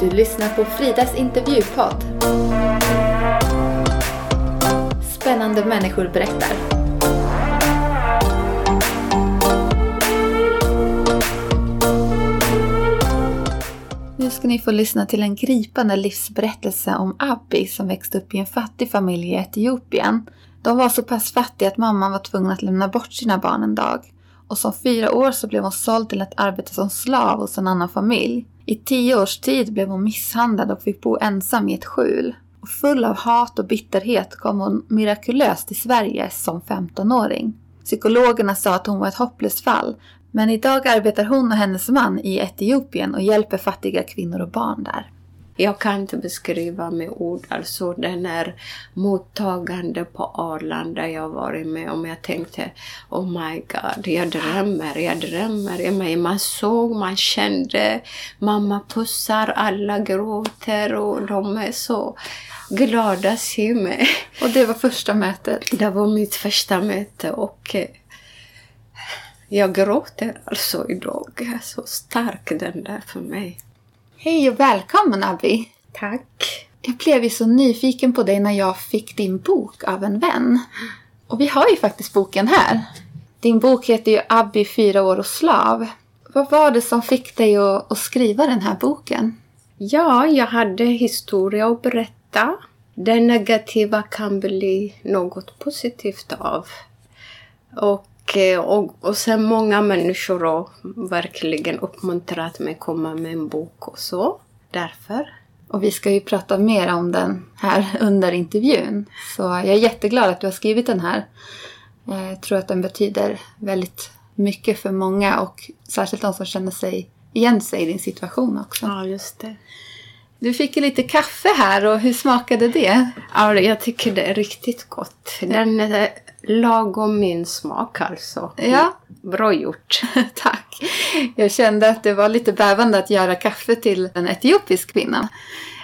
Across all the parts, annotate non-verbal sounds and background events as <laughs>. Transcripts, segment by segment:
Du lyssnar på Fridas intervjupodd. Spännande människor berättar. Nu ska ni få lyssna till en gripande livsberättelse om Abby som växte upp i en fattig familj i Etiopien. De var så pass fattiga att mamman var tvungen att lämna bort sina barn en dag. Och som fyra år så blev hon såld till att arbeta som slav hos en annan familj. I tio års tid blev hon misshandlad och fick bo ensam i ett skjul. Och full av hat och bitterhet kom hon mirakulöst till Sverige som 15-åring. Psykologerna sa att hon var ett hopplöst fall, men idag arbetar hon och hennes man i Etiopien och hjälper fattiga kvinnor och barn där. Jag kan inte beskriva med ord, alltså den här mottagande på Arlanda jag varit med om. Jag tänkte, oh my god, jag drömmer, jag drömmer. Man såg, man kände, mamma pussar, alla gråter och de är så glada se mig. Och det var första mötet? Det var mitt första möte och eh, jag gråter alltså idag. Så stark den där för mig. Hej och välkommen Abby! Tack! Jag blev ju så nyfiken på dig när jag fick din bok av en vän. Och vi har ju faktiskt boken här. Din bok heter ju Abby, fyra år och slav. Vad var det som fick dig att, att skriva den här boken? Ja, jag hade historia att berätta. Det negativa kan bli något positivt av. Och och, och sen många människor har verkligen uppmuntrat mig att komma med en bok och så. Därför. Och vi ska ju prata mer om den här <laughs> under intervjun. Så jag är jätteglad att du har skrivit den här. Jag tror att den betyder väldigt mycket för många och särskilt de som känner sig igen sig i din situation också. Ja, just det. Du fick ju lite kaffe här och hur smakade det? Ja, jag tycker det är riktigt gott. Den är lagom min smak alltså. Ja. Bra gjort. <laughs> Tack. Jag kände att det var lite bävande att göra kaffe till en etiopisk kvinna.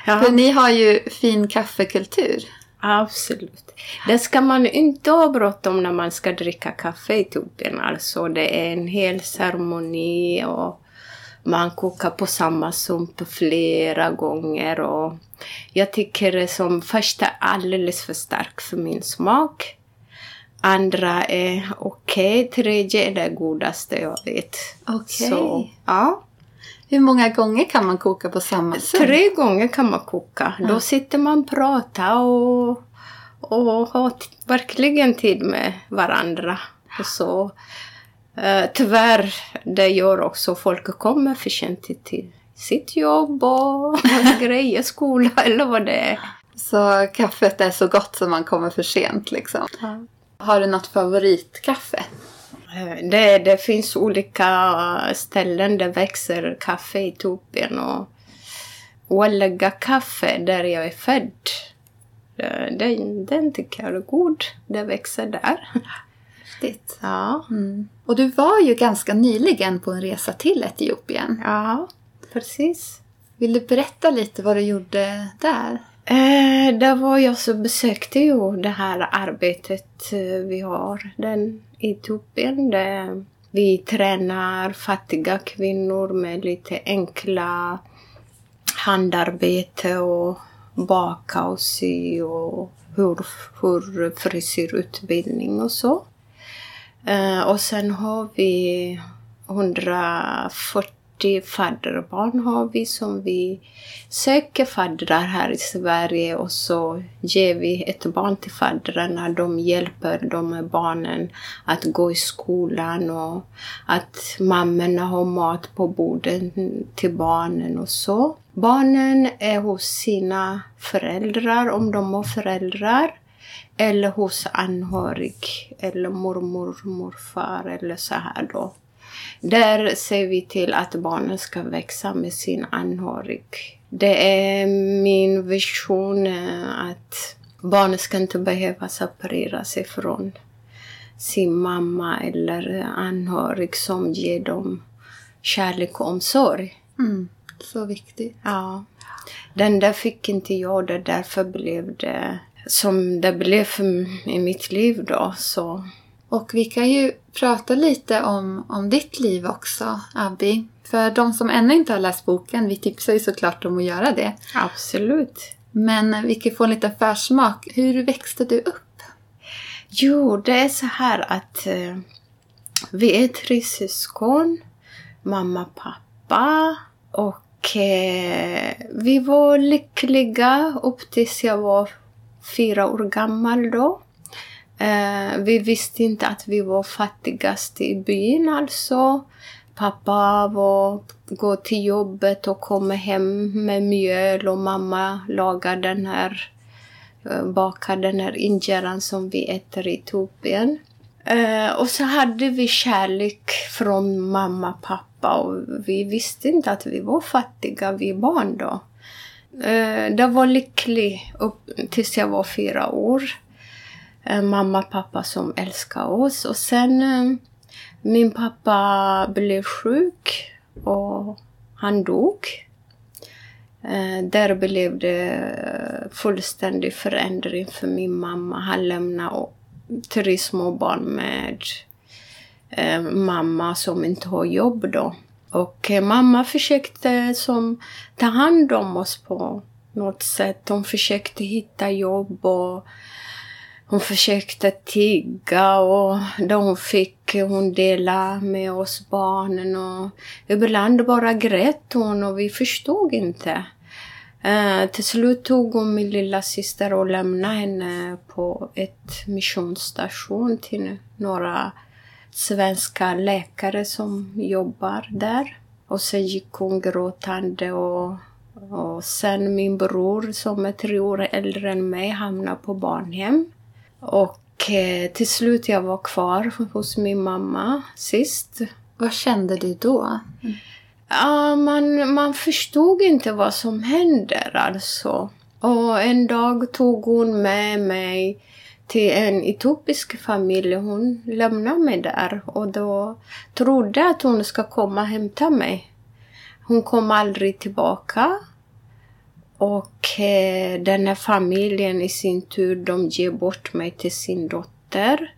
Ja. För ni har ju fin kaffekultur. Absolut. Det ska man inte ha bråttom när man ska dricka kaffe i Etiopien. Alltså det är en hel ceremoni och man kokar på samma sump flera gånger. Och jag tycker det som första alldeles för stark för min smak. Andra är okej. Okay. Tredje är det godaste jag vet. Okej. Okay. Ja. Hur många gånger kan man koka på samma sump? Tre gånger kan man koka. Ja. Då sitter man och pratar och, och har verkligen tid med varandra. Och så. Uh, tyvärr, det gör också folk kommer för sent till sitt jobb <laughs> och grejer, skola eller vad det är. Så kaffet är så gott som man kommer för sent liksom? Ja. Har du något favoritkaffe? Eh, det, det finns olika ställen där växer kaffe i Etiopien och Ouallaga kaffe där jag är född. Eh, den, den tycker jag är god. Det växer där. Häftigt. Ja. Mm. Och du var ju ganska nyligen på en resa till Etiopien. Ja, precis. Vill du berätta lite vad du gjorde där? Eh, där var jag så besökte ju det här arbetet eh, vi har den i Etiopien. Där vi tränar fattiga kvinnor med lite enkla handarbete och baka och sy och hur, hur frisyrutbildning och så. Eh, och sen har vi 140 40 fadderbarn har vi som vi söker faddrar här i Sverige och så ger vi ett barn till faddrarna. De hjälper de barnen att gå i skolan och att mammorna har mat på borden till barnen och så. Barnen är hos sina föräldrar om de har föräldrar eller hos anhörig eller mormor, morfar eller så här då. Där ser vi till att barnen ska växa med sin anhörig. Det är min vision eh, att barnen ska inte behöva separera sig från sin mamma eller anhörig som ger dem kärlek och omsorg. Mm, så viktigt. Ja. Den där fick inte jag det, därför blev det som det blev i mitt liv då. Så Och vi kan ju prata lite om, om ditt liv också, Abby. För de som ännu inte har läst boken, vi tipsar ju såklart om att göra det. Absolut. Men vi kan få en liten försmak. Hur växte du upp? Jo, det är så här att eh, vi är tre syskon. Mamma, pappa och eh, vi var lyckliga upp tills jag var fyra år gammal då. Eh, vi visste inte att vi var fattigast i byn alltså. Pappa var, går till jobbet och kommer hem med mjöl och mamma lagar den här, eh, bakar den här injeran som vi äter i Etiopien. Eh, och så hade vi kärlek från mamma och pappa och vi visste inte att vi var fattiga, vi barn då. Eh, det var lycklig upp tills jag var fyra år. Eh, mamma och pappa som älskade oss. Och sen eh, min pappa blev sjuk och han dog. Eh, där blev det fullständig förändring för min mamma. Han lämnade tre små barn med mamma som inte har jobb då. Och mamma försökte som ta hand om oss på något sätt. Hon försökte hitta jobb och hon försökte tigga och då hon fick hon dela med oss barnen och ibland bara grät hon och vi förstod inte. Uh, till slut tog hon min lilla syster och lämnade henne på ett missionsstation till några svenska läkare som jobbar där. Och sen gick hon gråtande och, och sen min bror som är tre år äldre än mig hamnade på barnhem. Och eh, till slut jag var kvar hos min mamma sist. Vad kände du då? Ja, man, man förstod inte vad som händer alltså. Och en dag tog hon med mig till en etiopisk familj. Hon lämnade mig där och då trodde att hon ska komma och hämta mig. Hon kom aldrig tillbaka. Och eh, den här familjen i sin tur, de ger bort mig till sin dotter.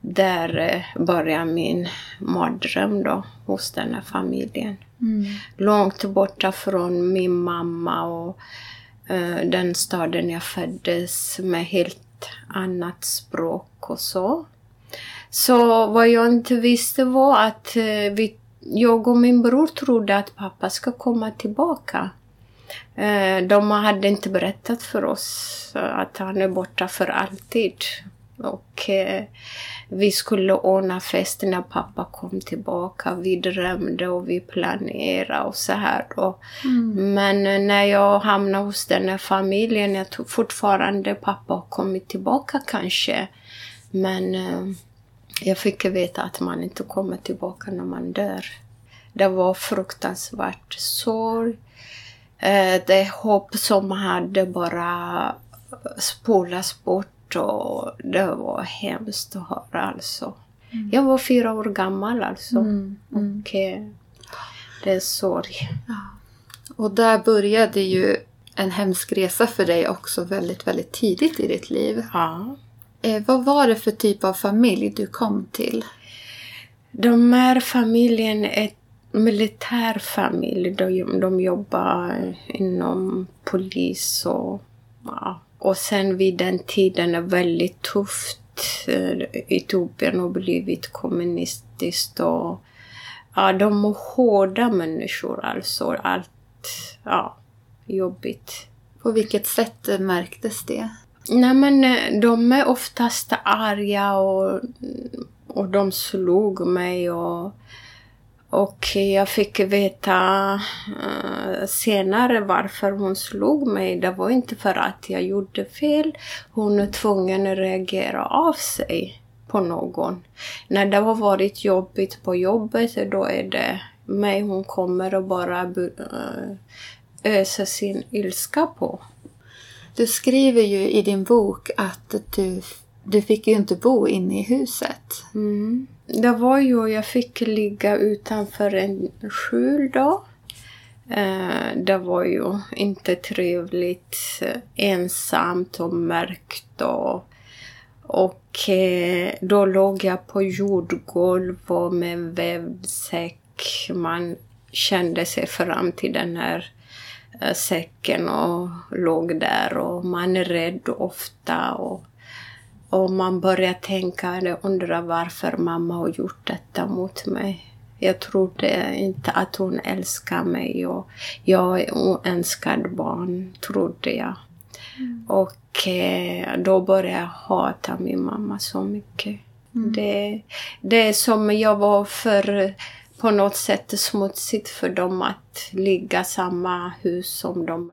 Där eh, börjar min mardröm då, hos den här familjen. Mm. Långt borta från min mamma och eh, den staden jag föddes med helt annat språk och så. Så vad jag inte visste var att eh, vi, jag och min bror trodde att pappa ska komma tillbaka. Eh, de hade inte berättat för oss att han är borta för alltid. Och eh, vi skulle ordna fest när pappa kom tillbaka. Vi drömde och vi planerade och så här. Då. Mm. Men när jag hamnade hos den här familjen, jag tror fortfarande pappa har kommit tillbaka kanske. Men eh, jag fick veta att man inte kommer tillbaka när man dör. Det var fruktansvärt sorg. Eh, det hopp som hade bara spolats bort och det var hemskt att höra alltså. Mm. Jag var fyra år gammal alltså. Mm. Mm. Och eh, det är sorg. Ja. Och där började ju en hemsk resa för dig också väldigt, väldigt tidigt i ditt liv. Ja. Eh, vad var det för typ av familj du kom till? De här familjen är militärfamilj. De, de jobbar inom polis och ja. Och sen vid den tiden är väldigt tufft. Eh, Etiopien har blivit kommunistiskt och ja, de är hårda människor alltså. Allt, ja, jobbigt. På vilket sätt märktes det? Nej men eh, de är oftast arga och, och de slog mig och och jag fick veta uh, senare varför hon slog mig. Det var inte för att jag gjorde fel. Hon är tvungen att reagera av sig på någon. När det har varit jobbigt på jobbet, då är det mig hon kommer och bara uh, ösa sin ilska på. Du skriver ju i din bok att du, du fick ju inte bo inne i huset. Mm. Det var ju, jag fick ligga utanför en skjul då. Eh, det var ju inte trevligt, eh, ensamt och mörkt och, Och då låg jag på jordgolv och med vävd säck. Man kände sig fram till den här säcken och låg där och man är rädd ofta. Och, och man börjar tänka och undra varför mamma har gjort detta mot mig. Jag trodde inte att hon älskar mig och jag är oönskad barn, trodde jag. Mm. Och eh, då började jag hata min mamma så mycket. Mm. Det, det är som jag var för på något sätt smutsigt för dem att ligga samma hus som dem.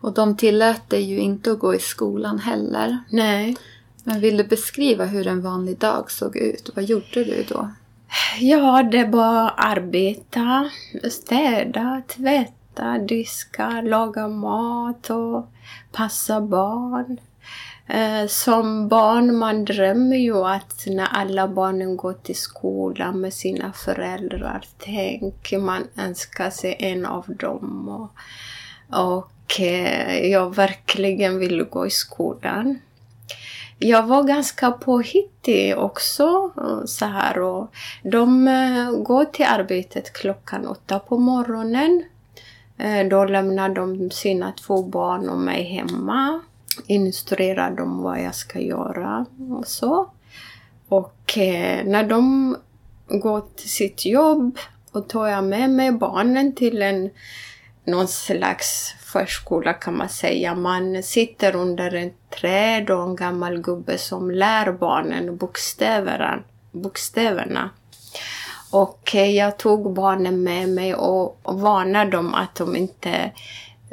Och de tillät dig ju inte att gå i skolan heller. Nej. Men vill du beskriva hur en vanlig dag såg ut? Vad gjorde du då? Ja, det var arbeta, städa, tvätta, diska, laga mat och passa barn. Eh, som barn man drömmer ju att när alla barnen går till skolan med sina föräldrar, tänk, man önskar sig en av dem. Och, och eh, jag verkligen ville gå i skolan. Jag var ganska påhittig också. Så här, och de eh, går till arbetet klockan åtta på morgonen. Eh, då lämnar de sina två barn och mig hemma. Instruerar dem vad jag ska göra och så. Och eh, när de går till sitt jobb och tar jag med mig barnen till en någon slags förskola kan man säga. Man sitter under ett träd och en gammal gubbe som lär barnen bokstäverna. bokstäverna. Och eh, jag tog barnen med mig och varnade dem att de inte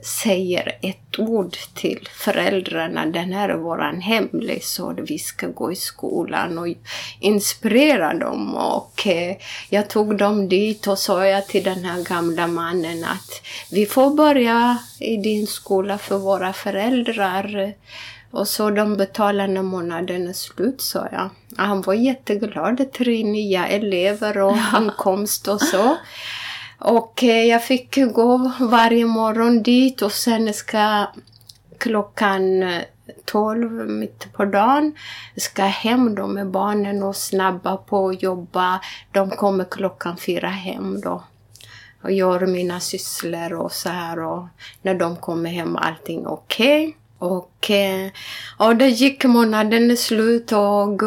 säger ett ord till föräldrarna. Den här är våran hemlis och vi ska gå i skolan och inspirera dem. Och eh, jag tog dem dit och sa jag till den här gamla mannen att vi får börja i din skola för våra föräldrar. Och så de betalar när månaden är slut, sa jag. Han var jätteglad. Tre nya elever och inkomst och så. Och eh, jag fick gå varje morgon dit och sen ska klockan eh, 12 mitt på dagen ska hem då med barnen och snabba på att jobba. De kommer klockan fyra hem då och gör mina sysslor och så här och när de kommer hem allting okej. Okay. Och, eh, och det gick månaden slut och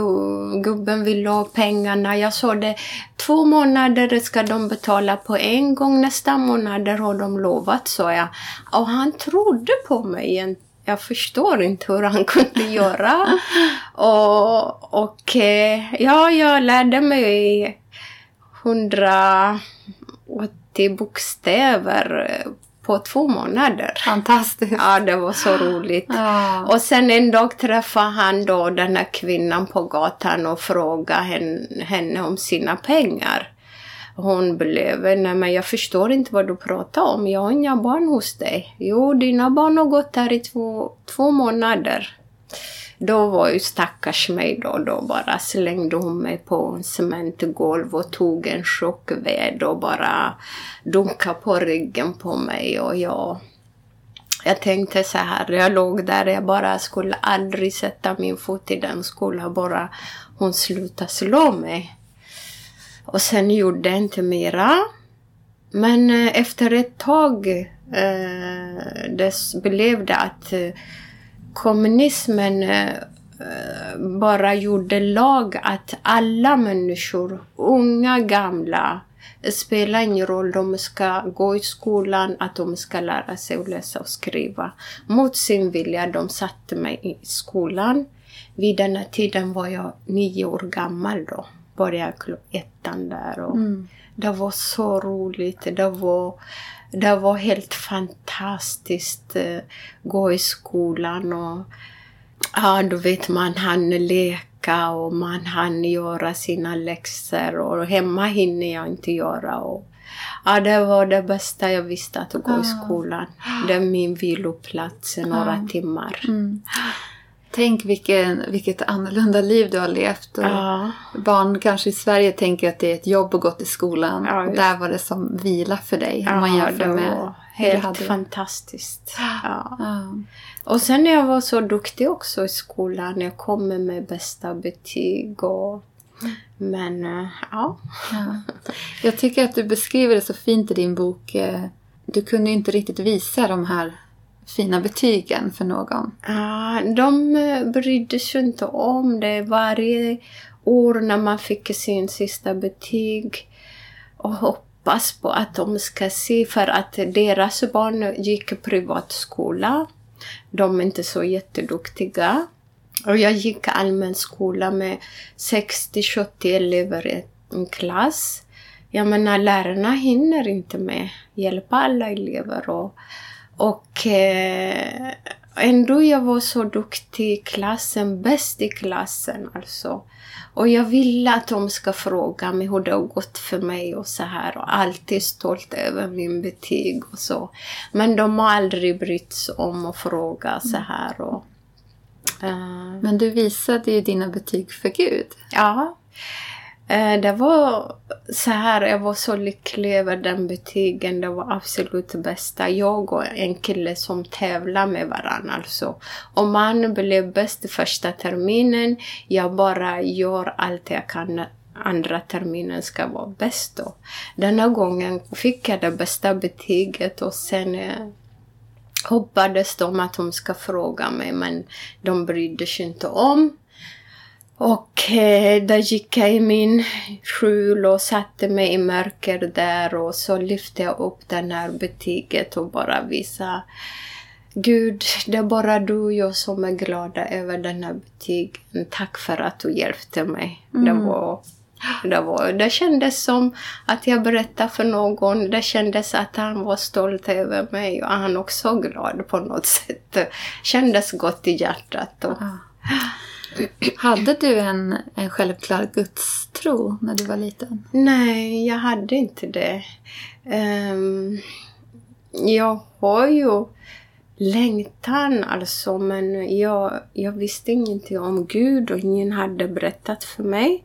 gubben ville ha pengarna. Jag sa det, två månader ska de betala på en gång, nästa månad har de lovat, sa jag. Och han trodde på mig. Jag förstår inte hur han <laughs> kunde göra. och, och eh, ja, jag lärde mig 180 bokstäver eh, på två månader. Fantastiskt. Ja, det var så roligt. Ja. Och sen en dag träffade han då den här kvinnan på gatan och frågade henne, henne om sina pengar. Hon blev, nej men jag förstår inte vad du pratar om, jag har inga barn hos dig. Jo, dina barn har gått här i två, två månader. Då var ju stackars mig då, då bara slängde hon mig på en cementgolv och tog en tjock ved och bara dunkade på ryggen på mig och jag jag tänkte så här, jag låg där, jag bara skulle aldrig sätta min fot i den skolan, bara hon slutade slå mig. Och sen gjorde jag inte mera. Men eh, efter ett tag eh, det blev det att eh, kommunismen eh, bara gjorde lag att alla människor, unga, gamla, spelar ingen roll, de ska gå i skolan, att de ska lära sig att läsa och skriva. Mot sin vilja, de satte mig i skolan. Vid den här tiden var jag nio år gammal då. Började ettan där och mm. det var så roligt. Det var det var helt fantastiskt att eh, gå i skolan och ja, då vet man han leka och man hann göra sina läxor och hemma hinner jag inte göra. Och, ja, det var det bästa jag visste att gå i skolan. Det är min viloplats några timmar. Mm. Tänk vilken, vilket annorlunda liv du har levt. Och Ja. Barn kanske i Sverige tänker att det är ett jobb att gå till skolan. Ja, och där var det som vila för dig. om man Ja, jämför det med helt hade fantastiskt. Ja. Ja. Och sen när jag var så duktig också i skolan. Jag kom med bästa betyg och... Men eh, ja. Ja. Jag tycker att du beskriver det så fint i din bok. eh, Du kunde inte riktigt visa de här fina betygen för någon. Ja, de eh, brydde sig inte om det. Varje år när man fick sin sista betyg och hoppas på att de ska se, för att deras barn gick i privatskola. De är inte så jätteduktiga. Och jag gick allmän skola med 60-70 elever i en klass. Jag menar, lärarna hinner inte med hjälpa alla elever. Och, och eh, ändå jag var så duktig i klassen, bäst i klassen alltså. Och jag ville att de ska fråga mig hur det har gått för mig och så här. Och alltid stolt över min betyg och så. Men de har aldrig brytt sig om att fråga så här. Och, eh, Men du visade ju dina betyg för Gud. Ja. Eh, det var så här, jag var så lycklig över den betygen. Det var absolut det bästa. Jag och en kille som tävlar med varandra alltså. Om man blev bäst första terminen, jag bara gör allt jag kan andra terminen ska vara bäst då. Denna gången fick jag det bästa betyget och sen eh, hoppades de att de ska fråga mig men de brydde sig inte om. Och eh, där gick jag i min skjul och satte mig i mörker där och så lyfte jag upp den här betyget och bara visade Gud, det är bara du och jag som är glada över den här betygen. Tack för att du hjälpte mig. Det, var, det, var, det kändes som att jag berättade för någon. Det kändes att han var stolt över mig och han också glad på något sätt. Det kändes gott i hjärtat. Och, Ja. Hade du en, en självklar gudstro när du var liten? Nej, jag hade inte det. Um, jag har ju längtan alltså, men jag, jag visste ingenting om Gud och ingen hade berättat för mig.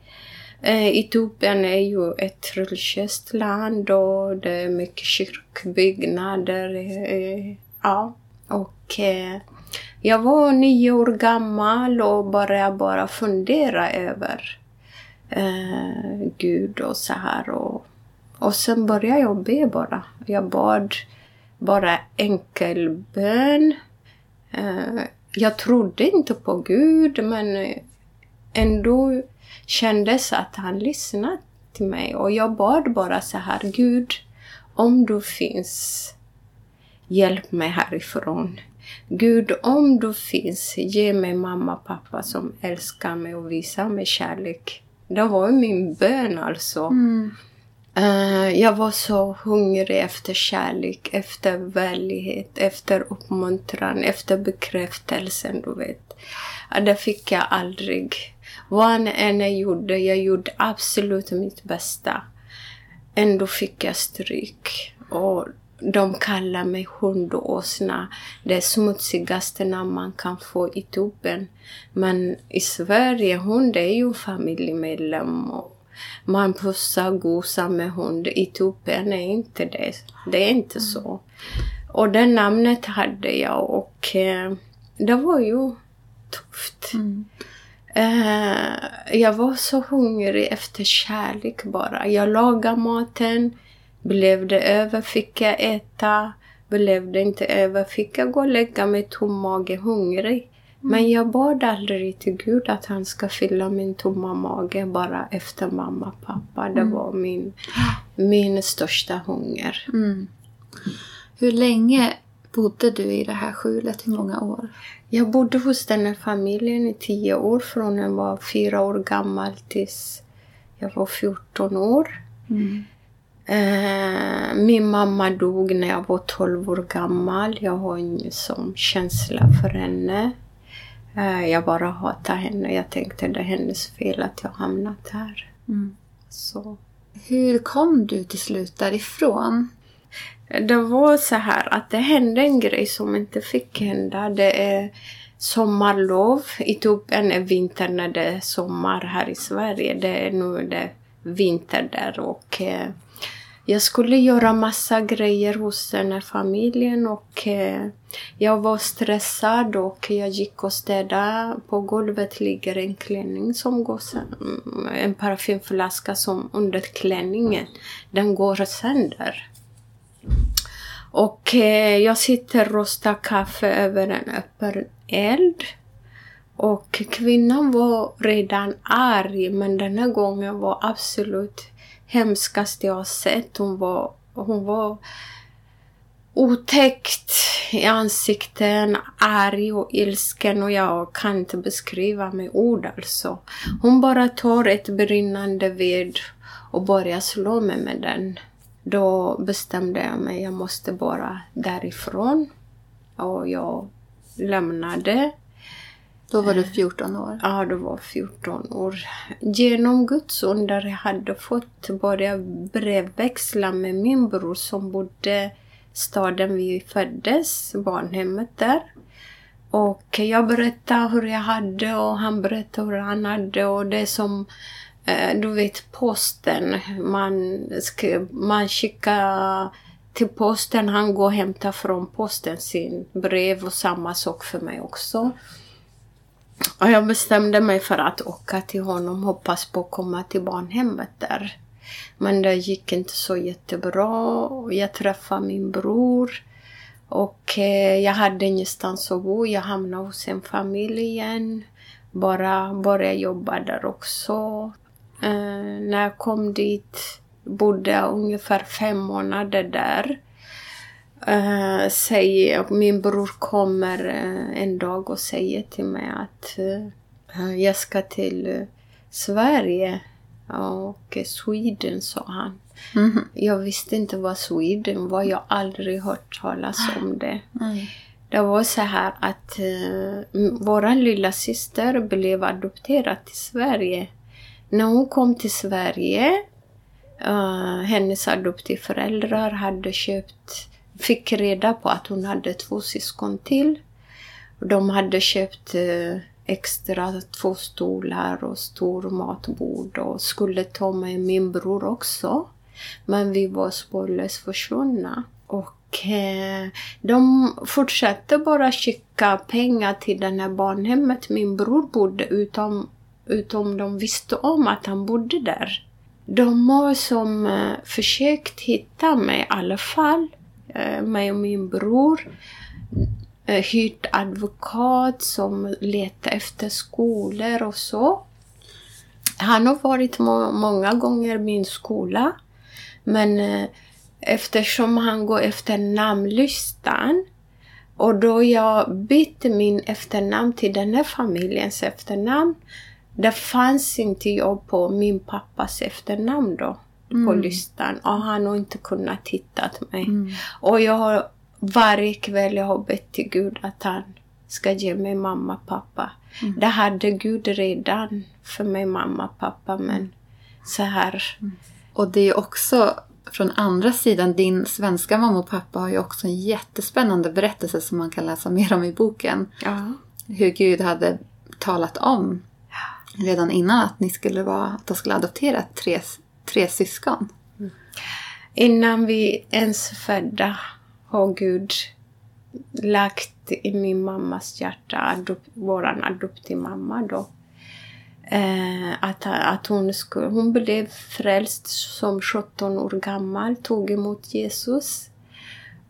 Eh, Etiopien är ju ett religiöst land och det är mycket kyrkbyggnader. Eh, ja, och eh, jag var nio år gammal och började bara fundera över eh, Gud och så här. Och, och sen började jag be bara. Jag bad bara enkel bön. Eh, jag trodde inte på Gud men ändå kändes att han lyssnade till mig. Och jag bad bara så här, Gud, om du finns, hjälp mig härifrån. Gud, om du finns, ge mig mamma och pappa som älskar mig och visar mig kärlek. Det var min bön alltså. Mm. Eh, jag var så hungrig efter kärlek, efter vänlighet, efter uppmuntran, efter bekräftelsen, du vet. Det fick jag aldrig. Vad än jag gjorde, jag gjorde absolut mitt bästa. Ändå fick jag stryk. Och de kallar mig hund och åsna. Det smutsigaste namn man kan få i Etiopien. Men i Sverige, hund är ju familjemedlem. Och man pussar och gosar med hund. I Etiopien är inte det. Det är inte så. Och det namnet hade jag och eh, det var ju tufft. Mm. Eh, jag var så hungrig efter kärlek bara. Jag lagade maten. Blev det över fick jag äta. Blev det inte över fick jag gå och lägga mig tom mage hungrig. Men jag bad aldrig till Gud att han ska fylla min tomma mage bara efter mamma och pappa. Det var min, min största hunger. Mm. Hur länge bodde du i det här skjulet? Hur många år? Jag bodde hos den här familjen i tio år, från jag var fyra år gammal tills jag var 14 år. Mm. Eh, min mamma dog när jag var 12 år gammal. Jag har ingen sån känsla för henne. Eh, jag bara hatar henne. Jag tänkte det är hennes fel att jag hamnat här. Mm. Så. Hur kom du till slut därifrån? Det var så här att det hände en grej som inte fick hända. Det är sommarlov. Etiopien är vinter när det är sommar här i Sverige. Det är nu det vinter där och eh, jag skulle göra massa grejer hos den här familjen och eh, jag var stressad och jag gick och städade. På golvet ligger en klänning som går sönder. Mm, en parfymflaska som under klänningen. Den går sönder. Och eh, jag sitter och rostar kaffe över en öppen eld. Och kvinnan var redan arg men den här gången var absolut hemskaste jag har sett. Hon var, hon var otäckt i ansikten, arg och ilsken och jag kan inte beskriva med ord alltså. Hon bara tar ett brinnande ved och börjar slå mig med den. Då bestämde jag mig, jag måste bara därifrån. Och jag lämnade då var du 14 år? Ja, då var 14 år. Genom Guds under jag hade fått börja brevväxla med min bror som bodde staden vi föddes, barnhemmet där. Och jag berättade hur jag hade och han berättade hur han hade och det som eh, du vet posten, man, man skickar till posten, han går och hämtar från posten sin brev och samma sak för mig också. Och jag bestämde mig för att åka till honom, hoppas på att komma till barnhemmet där. Men det gick inte så jättebra. Jag träffade min bror. Och eh, jag hade ingenstans att bo. Jag hamnade hos en familj igen. Bara började jobba där också. Eh, när jag kom dit bodde jag ungefär fem månader där. Uh, säger, min bror kommer uh, en dag och säger till mig att uh, jag ska till Sverige. Och Sweden sa han. Mm -hmm. Jag visste inte vad Sweden var. Jag har aldrig hört talas om det. Mm. Det var så här att uh, vår lilla syster blev adopterad till Sverige. När hon kom till Sverige, uh, hennes adoptivföräldrar hade köpt fick reda på att hon hade två syskon till. De hade köpt eh, extra två stolar och stor matbord och skulle ta med min bror också. Men vi var spårlöst försvunna. Och eh, de fortsatte bara skicka pengar till det här barnhemmet min bror bodde utom, utom de visste om att han bodde där. De har som eh, försökt hitta mig i alla fall. Eh, mig och min bror eh, hyrt advokat som letar efter skolor och så. Han har varit må många gånger i min skola. Men eh, eftersom han går efter namnlistan och då jag bytte min efternamn till den här familjens efternamn. Det fanns inte jobb på min pappas efternamn då mm. på listan och han har inte kunnat hitta mig. Mm. Och jag har varje kväll jag har bett till Gud att han ska ge mig mamma och pappa. Mm. Det hade Gud redan för mig, mamma och pappa, men så här. Mm. Och det är också från andra sidan, din svenska mamma och pappa har ju också en jättespännande berättelse som man kan läsa mer om i boken. Ja. Hur Gud hade talat om redan innan att ni skulle vara, att de skulle adoptera tre tre syskon. Mm. Innan vi ens födda har Gud lagt i min mammas hjärta, adop, vår adoptivmamma då, eh, att, att hon, skulle, hon blev frälst som 17 år gammal, tog emot Jesus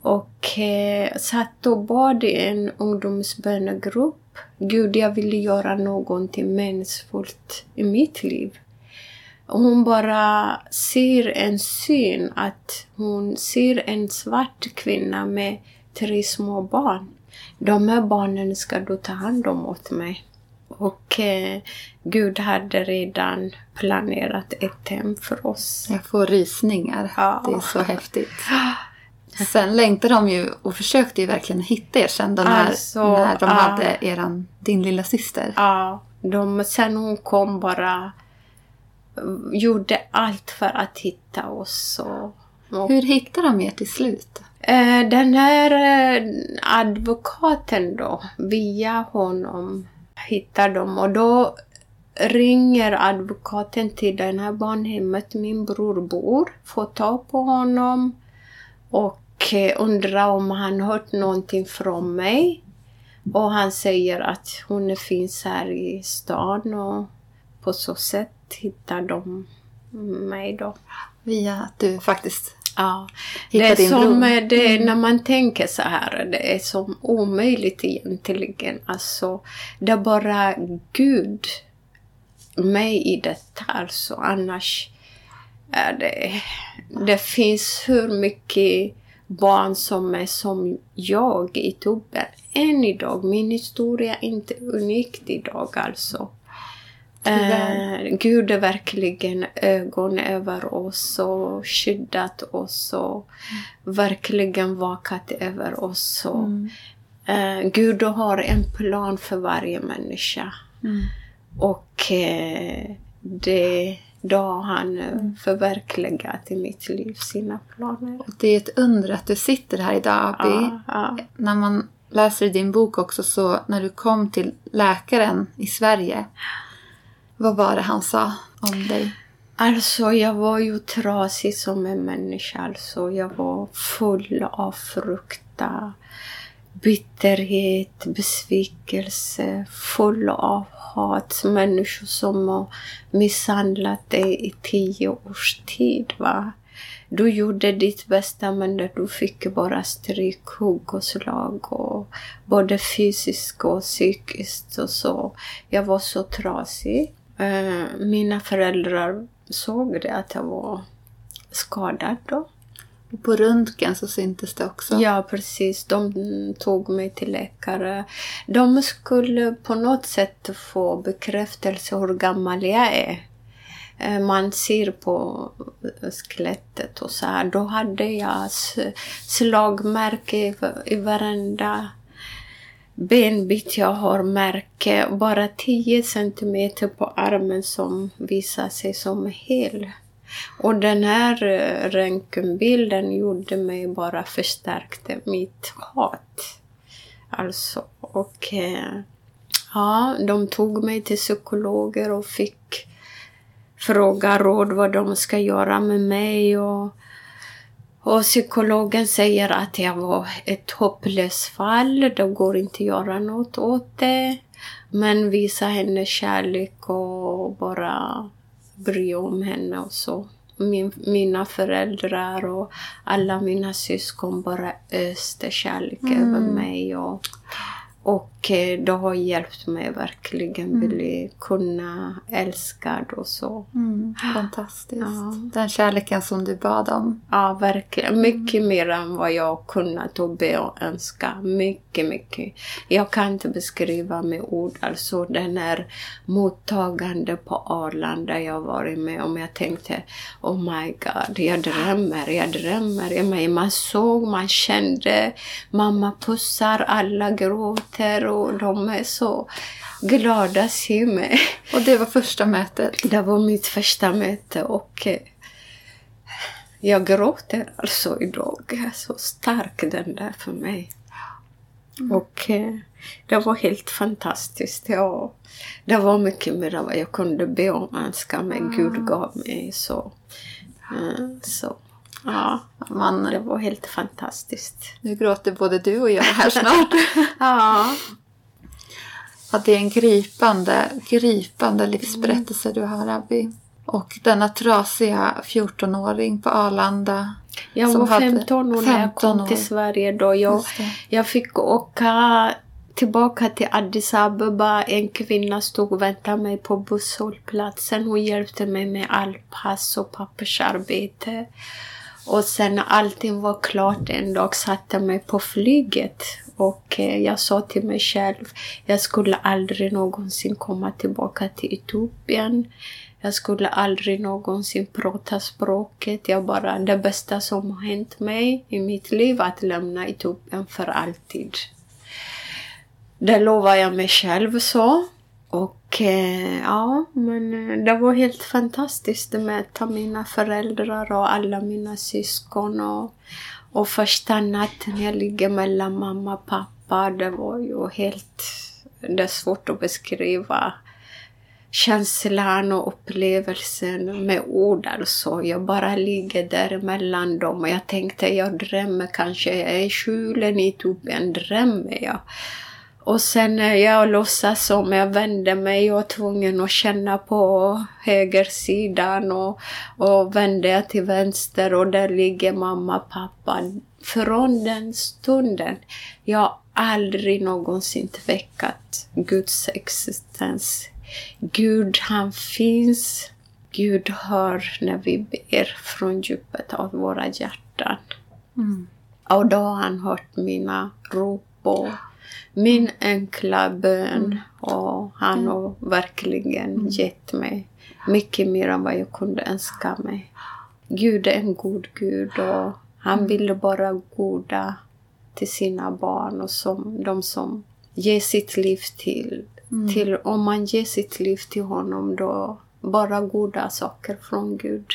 och eh, satt och bad i en ungdomsbönegrupp. Gud, jag vill göra någonting meningsfullt i mitt liv. Hon bara ser en syn att hon ser en svart kvinna med tre små barn. De här barnen ska du ta hand om åt mig. Och eh, Gud hade redan planerat ett hem för oss. Jag får rysningar. Ja. Det är så häftigt. Sen längtade de ju och försökte ju verkligen hitta er sen när, alltså, när de ja. hade eran, din lilla syster. Ja, de, sen hon kom bara gjorde allt för att hitta oss. Och, och Hur hittade de er till slut? Eh, den här eh, advokaten då, via honom hittar de och då ringer advokaten till det här barnhemmet min bror bor, får tag på honom och eh, undrar om han hört någonting från mig. Och han säger att hon finns här i stan och på så sätt hittar de mig då. Via att du faktiskt Ja, det är som det, Mm. när man tänker så här, det är som omöjligt egentligen. Alltså, det är bara Gud med i detta alltså. Annars är det, det finns hur mycket barn som är som jag i Tobbe. Än idag. Min historia är inte unik idag alltså. Eh, Gud är verkligen ögon över oss och skyddat oss och verkligen vakat över oss. Och, Mm. eh, Gud har en plan för varje människa. Mm. Och eh, det, då har han eh, förverkligat i mitt liv sina planer. Och det är ett under att du sitter här idag, Abby. Ja, ja. När man läser i din bok också så när du kom till läkaren i Sverige. Vad var det han sa om dig? Alltså, jag var ju trasig som en människa. Alltså, jag var full av fruktan, bitterhet, besvikelse, full av hat. Människor som har misshandlat dig i tio års tid. Va? Du gjorde ditt bästa men du fick bara stryk, hugg och slag. Och både fysiskt och psykiskt. Och så. Jag var så trasig. Eh, mina föräldrar såg det att jag var skadad då. Och på röntgen så syntes det också. Ja, precis. De tog mig till läkare. De skulle på något sätt få bekräftelse hur gammal jag är. Eh, Man ser på skelettet och så här. Då hade jag slagmärke i varenda benbit jag har märke. Bara 10 centimeter på armen som visar sig som hel. Och den här eh, röntgenbilden gjorde mig bara förstärkte mitt hat. Alltså, och eh, ja, de tog mig till psykologer och fick fråga råd vad de ska göra med mig. Och, och psykologen säger att jag var ett hopplöst fall. Det går inte att göra något åt det. Men visa henne kärlek och bara bry om henne och så. Min, mina föräldrar och alla mina syskon bara öste kärlek över mig. Och, och det har hjälpt mig verkligen bli kunna älskad och så. Mm, fantastiskt. Ja. Den kärleken som du bad om. Ja, verkligen. Mycket mer än vad jag kunnat och be och önska. Mycket, mycket. Jag kan inte beskriva med ord. Alltså den här mottagande på Arlanda jag varit med om. Jag tänkte, oh my god, jag drömmer, jag drömmer. Man såg, man kände, mamma pussar, alla gråter och de är så glada att se mig. Och det var första mötet. Det var mitt första möte och eh, jag gråter alltså idag. Så stark den där för mig. Och eh, det var helt fantastiskt. Ja, det var mycket mer än vad jag kunde be om önska, men Gud gav mig så. Eh, så ja, Man, det var helt fantastiskt. nu gråter både du och jag här snart. <laughs> Ja, Att det är en gripande, gripande livsberättelse du har, Abby. Och denna trasiga 14-åring på Arlanda. jag var hade 15 år när jag 15 kom år. till Sverige då. Jag. Jag fick åka tillbaka till Addis Abeba. En kvinna stod och väntade mig på busshållplatsen. Hon hjälpte mig med all pass och pappersarbete. Och sen när allting var klart en dag satte jag mig på flyget. Och eh, jag sa till mig själv, jag skulle aldrig någonsin komma tillbaka till Etiopien. Jag skulle aldrig någonsin prata språket. Jag bara, det bästa som har hänt mig i mitt liv är att lämna Etiopien för alltid. Det lovar jag mig själv så. Och eh, ja, men eh, det var helt fantastiskt att möta mina föräldrar och alla mina syskon. Och, och första natten jag ligger mellan mamma och pappa, det var ju helt... Det är svårt att beskriva känslan och upplevelsen med ord alltså. Jag bara ligger där mellan dem och jag tänkte jag drömmer kanske, jag är i skjulen i Etiopien, drömmer jag? Och sen jag låtsas som jag vände mig jag var tvungen att känna på högersidan och, och vände jag till vänster och där ligger mamma och pappa. Från den stunden, jag aldrig någonsin tvekat Guds existens. Gud, han finns. Gud hör när vi ber från djupet av våra hjärtan. Mm. Och då har han hört mina rop och min enkla bön. Mm. Och han har verkligen mm. gett mig mycket mer än vad jag kunde önska mig. Gud är en god Gud och han ville bara goda till sina barn och som, de som ger sitt liv till. Mm. till. Om man ger sitt liv till honom då bara goda saker från Gud.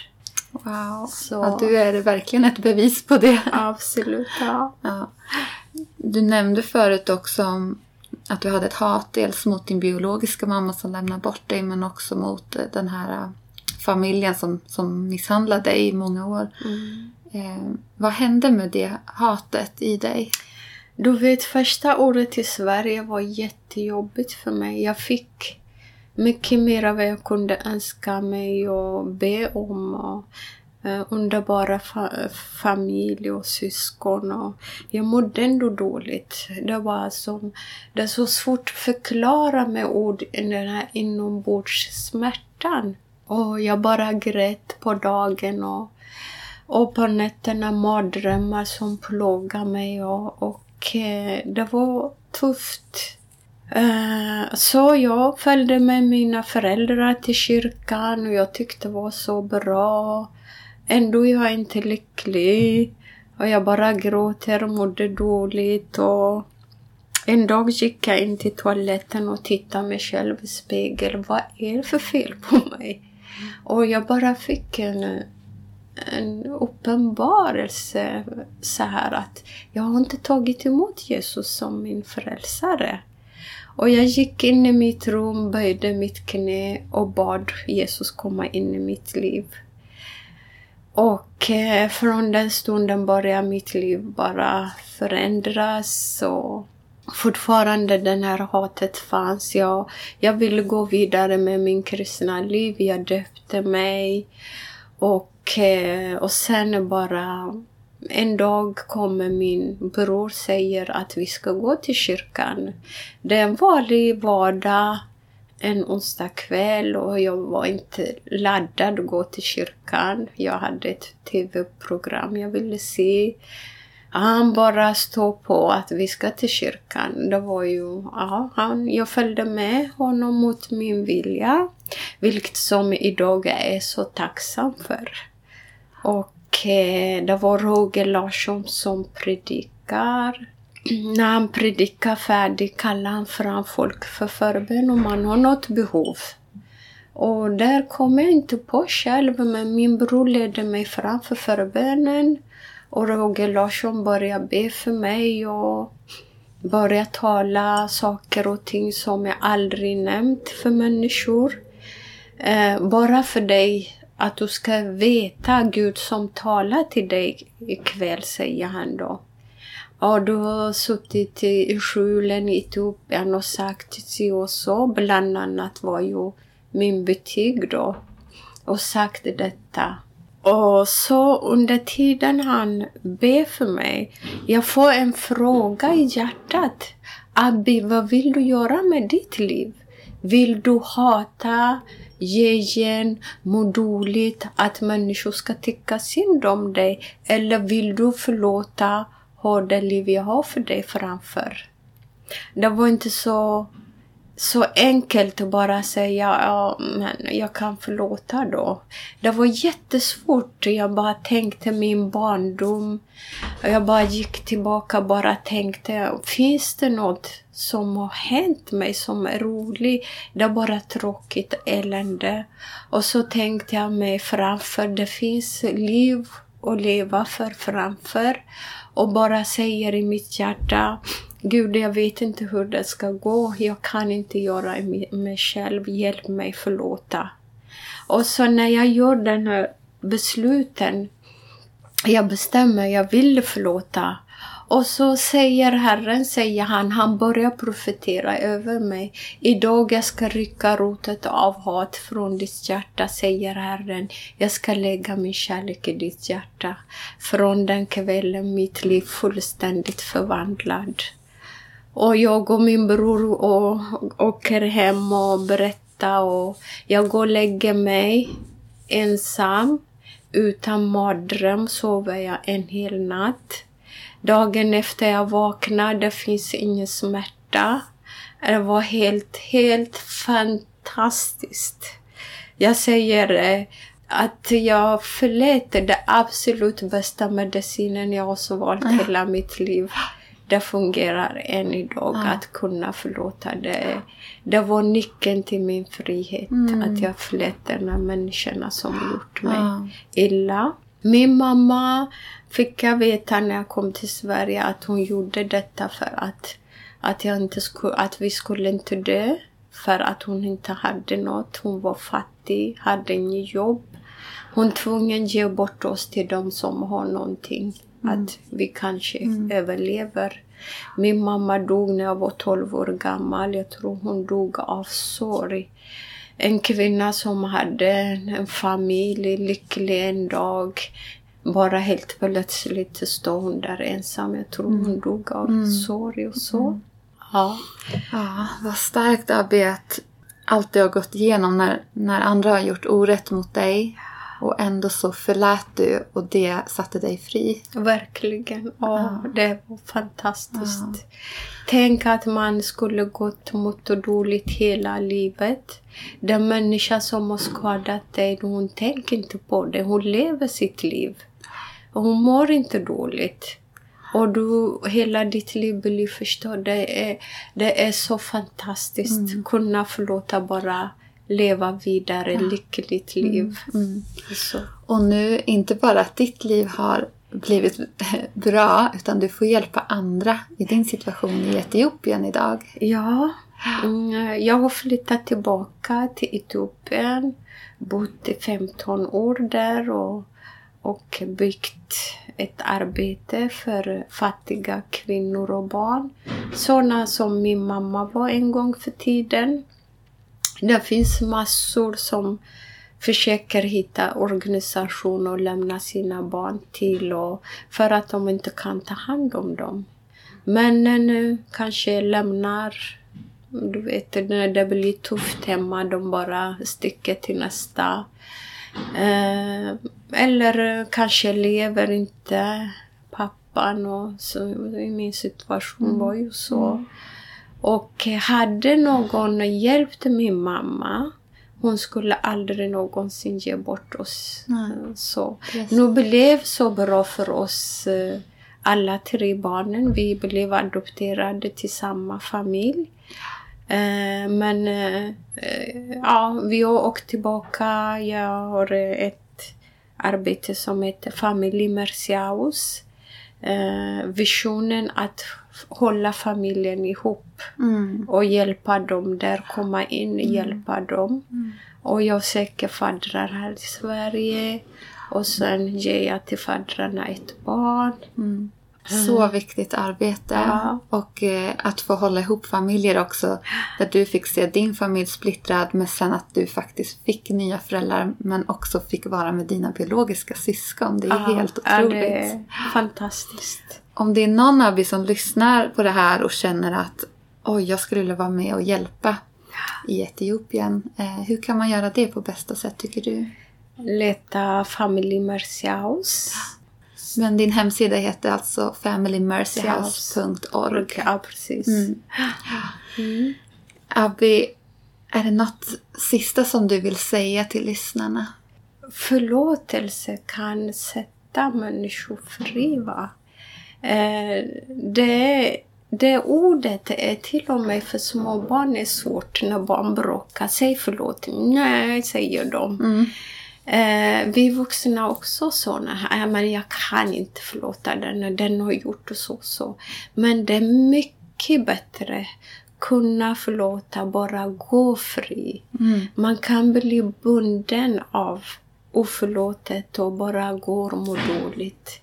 Wow, Så. Ja, du är verkligen ett bevis på det. Absolut, ja. ja. Du nämnde förut också om att du hade ett hat dels mot din biologiska mamma som lämnade bort dig men också mot den här familjen som, som misshandlade dig i många år. Mm. Eh, vad hände med det hatet i dig? Du vet, första året i Sverige var jättejobbigt för mig. Jag fick mycket mer av vad jag kunde önska mig och be om. Och, eh, Eh, underbara fa familj och syskon. Och jag mådde ändå dåligt. Det var som, det är så svårt att förklara med ord den här inombords-smärtan. Och jag bara grät på dagen och, och på nätterna mardrömmar som plågade mig. Och, och eh, det var tufft. Eh, så jag följde med mina föräldrar till kyrkan och jag tyckte det var så bra. Ändå är jag inte lycklig. Och jag bara gråter och mådde dåligt. Och en dag gick jag in till toaletten och tittade mig själv i spegeln. Vad är det för fel på mig? Och jag bara fick en, en uppenbarelse så här att jag har inte tagit emot Jesus som min frälsare. Och jag gick in i mitt rum, böjde mitt knä och bad Jesus komma in i mitt liv. Och eh, från den stunden började mitt liv bara förändras och fortfarande den här hatet fanns. Jag, jag ville gå vidare med min kristna liv. Jag döpte mig. Och, eh, och sen bara en dag kommer min bror säger att vi ska gå till kyrkan. Det är en vanlig vardag en onsdag kväll och jag var inte laddad att gå till kyrkan. Jag hade ett tv-program jag ville se. Han bara stod på att vi ska till kyrkan. Det var ju, ja, han, jag följde med honom mot min vilja. Vilket som idag är så tacksam för. Och eh, det var Roger Larsson som predikar <clears throat> när han predikar färdigt kallar han fram folk för förbön om man har något behov. Och där kom jag inte på själv, men min bror ledde mig fram för förbönen. Och Roger Larsson började be för mig och började tala saker och ting som jag aldrig nämnt för människor. Eh, bara för dig, att du ska veta Gud som talar till dig ikväll, säger han då. Ja, du har suttit i skjulen i Etiopien och sagt si och så. Bland annat var ju min betyg då. Och sagt detta. Och så under tiden han ber för mig, jag får en fråga i hjärtat. Abbi, vad vill du göra med ditt liv? Vill du hata, ge igen, må dåligt, att människor ska tycka synd om dig? Eller vill du förlåta ha det liv jag har för dig framför. Det var inte så så enkelt att bara säga ja, men jag kan förlåta då. Det var jättesvårt. Jag bara tänkte min barndom. Jag bara gick tillbaka och bara tänkte, finns det något som har hänt mig som är roligt? Det är bara tråkigt elände. Och så tänkte jag mig framför, det finns liv att leva för framför. Och bara säger i mitt hjärta, Gud, jag vet inte hur det ska gå. Jag kan inte göra mig själv. Hjälp mig förlåta. Och så när jag gör den här besluten, jag bestämmer, jag vill förlåta. Och så säger Herren, säger han, han börjar profetera över mig. Idag jag ska rycka rotet av hat från ditt hjärta, säger Herren. Jag ska lägga min kärlek i ditt hjärta. Från den kvällen mitt liv fullständigt förvandlad. Och jag och min bror och, åker hem och berättar och jag går och lägger mig ensam. Utan mardröm sover jag en hel natt. Dagen efter jag vaknar, det finns ingen smärta. Det var helt, helt fantastiskt. Jag säger eh, att jag förlät det absolut bästa medicinen jag har valt hela mitt liv det fungerar än idag ja. att kunna förlåta. Det, det var nyckeln till min frihet. Mm. Att jag förlät de här människorna som gjort mig ja. illa. Min mamma fick jag veta när jag kom till Sverige att hon gjorde detta för att, att, jag inte skulle, att vi skulle inte dö. För att hon inte hade något. Hon var fattig, hade inget jobb. Hon tvungen ge bort oss till de som har någonting. Mm. Att vi kanske mm. överlever. Min mamma dog när jag var 12 år gammal. Jag tror hon dog av sorg. En kvinna som hade en familj, lycklig en dag. Bara helt plötsligt stod hon där ensam. Jag tror hon mm. dog av mm. sorg och så. Mm. Ja. ja, vad starkt Abby att allt du har gått igenom när, när andra har gjort orätt mot dig och ändå så förlät du och det satte dig fri. Verkligen. Ja, ja. det var fantastiskt. Ja. Tänk att man skulle gått mot dåligt hela livet. Den människa som har skadat dig, hon tänker inte på det. Hon lever sitt liv. Hon mår inte dåligt. Och du, hela ditt liv blir förstört. Det är, det är så fantastiskt. Mm. Kunna förlåta bara leva vidare ja. lyckligt liv. Mm. Mm. Och nu, inte bara att ditt liv har blivit <laughs> bra, utan du får hjälpa andra i din situation i Etiopien idag. Ja, mm, jag har flyttat tillbaka till Etiopien, bott i 15 år där och, och byggt ett arbete för fattiga kvinnor och barn. Sådana som min mamma var en gång för tiden. Det finns massor som försöker hitta organisationer och lämna sina barn till och för att de inte kan ta hand om dem. Männen eh, kanske lämnar, du vet när det blir tufft hemma, de bara sticker till nästa. Eh, eller kanske lever inte pappan och så, i min situation mm. var ju så. Mm. Och hade någon hjälpt min mamma hon skulle aldrig någonsin ge bort oss. Mm. Så. Yes. Nu blev så bra för oss eh, alla tre barnen. Vi blev adopterade till samma familj. Eh, men eh, ja, vi har åkt tillbaka. Jag har ett arbete som heter Familj Merciaus. Visionen att hålla familjen ihop mm. och hjälpa dem där, komma in och mm. hjälpa dem. Mm. Och jag söker faddrar här i Sverige och sen ger jag till faddrarna ett barn. Så viktigt arbete. Ja. Och eh, att få hålla ihop familjer också. Där du fick se din familj splittrad men sen att du faktiskt fick nya föräldrar men också fick vara med dina biologiska syskon. Det är ja, helt otroligt. Ja, det är fantastiskt. Om det är någon av er som lyssnar på det här och känner att oj, jag skulle vilja vara med och hjälpa i Etiopien. Eh, hur kan man göra det på bästa sätt tycker du? Leta Family Mercy House. Men din hemsida heter alltså familymercyhouse.org. Ja, precis. Mm. Mm. Abby, är det något sista som du vill säga till lyssnarna? Förlåtelse kan sätta människor fri. Va? Eh, det, det ordet är till och med för små barn är svårt när barn bråkar. Säg förlåt. Nej, säger de. Mm. Eh, vi vuxna också såna här. Men jag kan inte förlåta den. Den har gjort och så så. Men det är mycket bättre kunna förlåta, bara gå fri. Mm. Man kan bli bunden av oförlåtet och bara gå och må dåligt.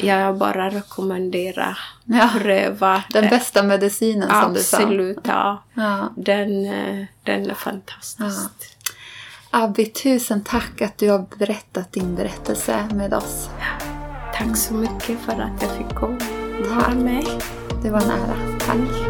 Jag bara rekommenderar Ja. pröva. Den det. bästa medicinen som du sa. Absolut, ja. Ja. Den, eh, den är fantastisk. Abby, tusen tack att du har berättat din berättelse med oss. Tack så mycket för att jag fick komma. Med. Det var en ära. Tack.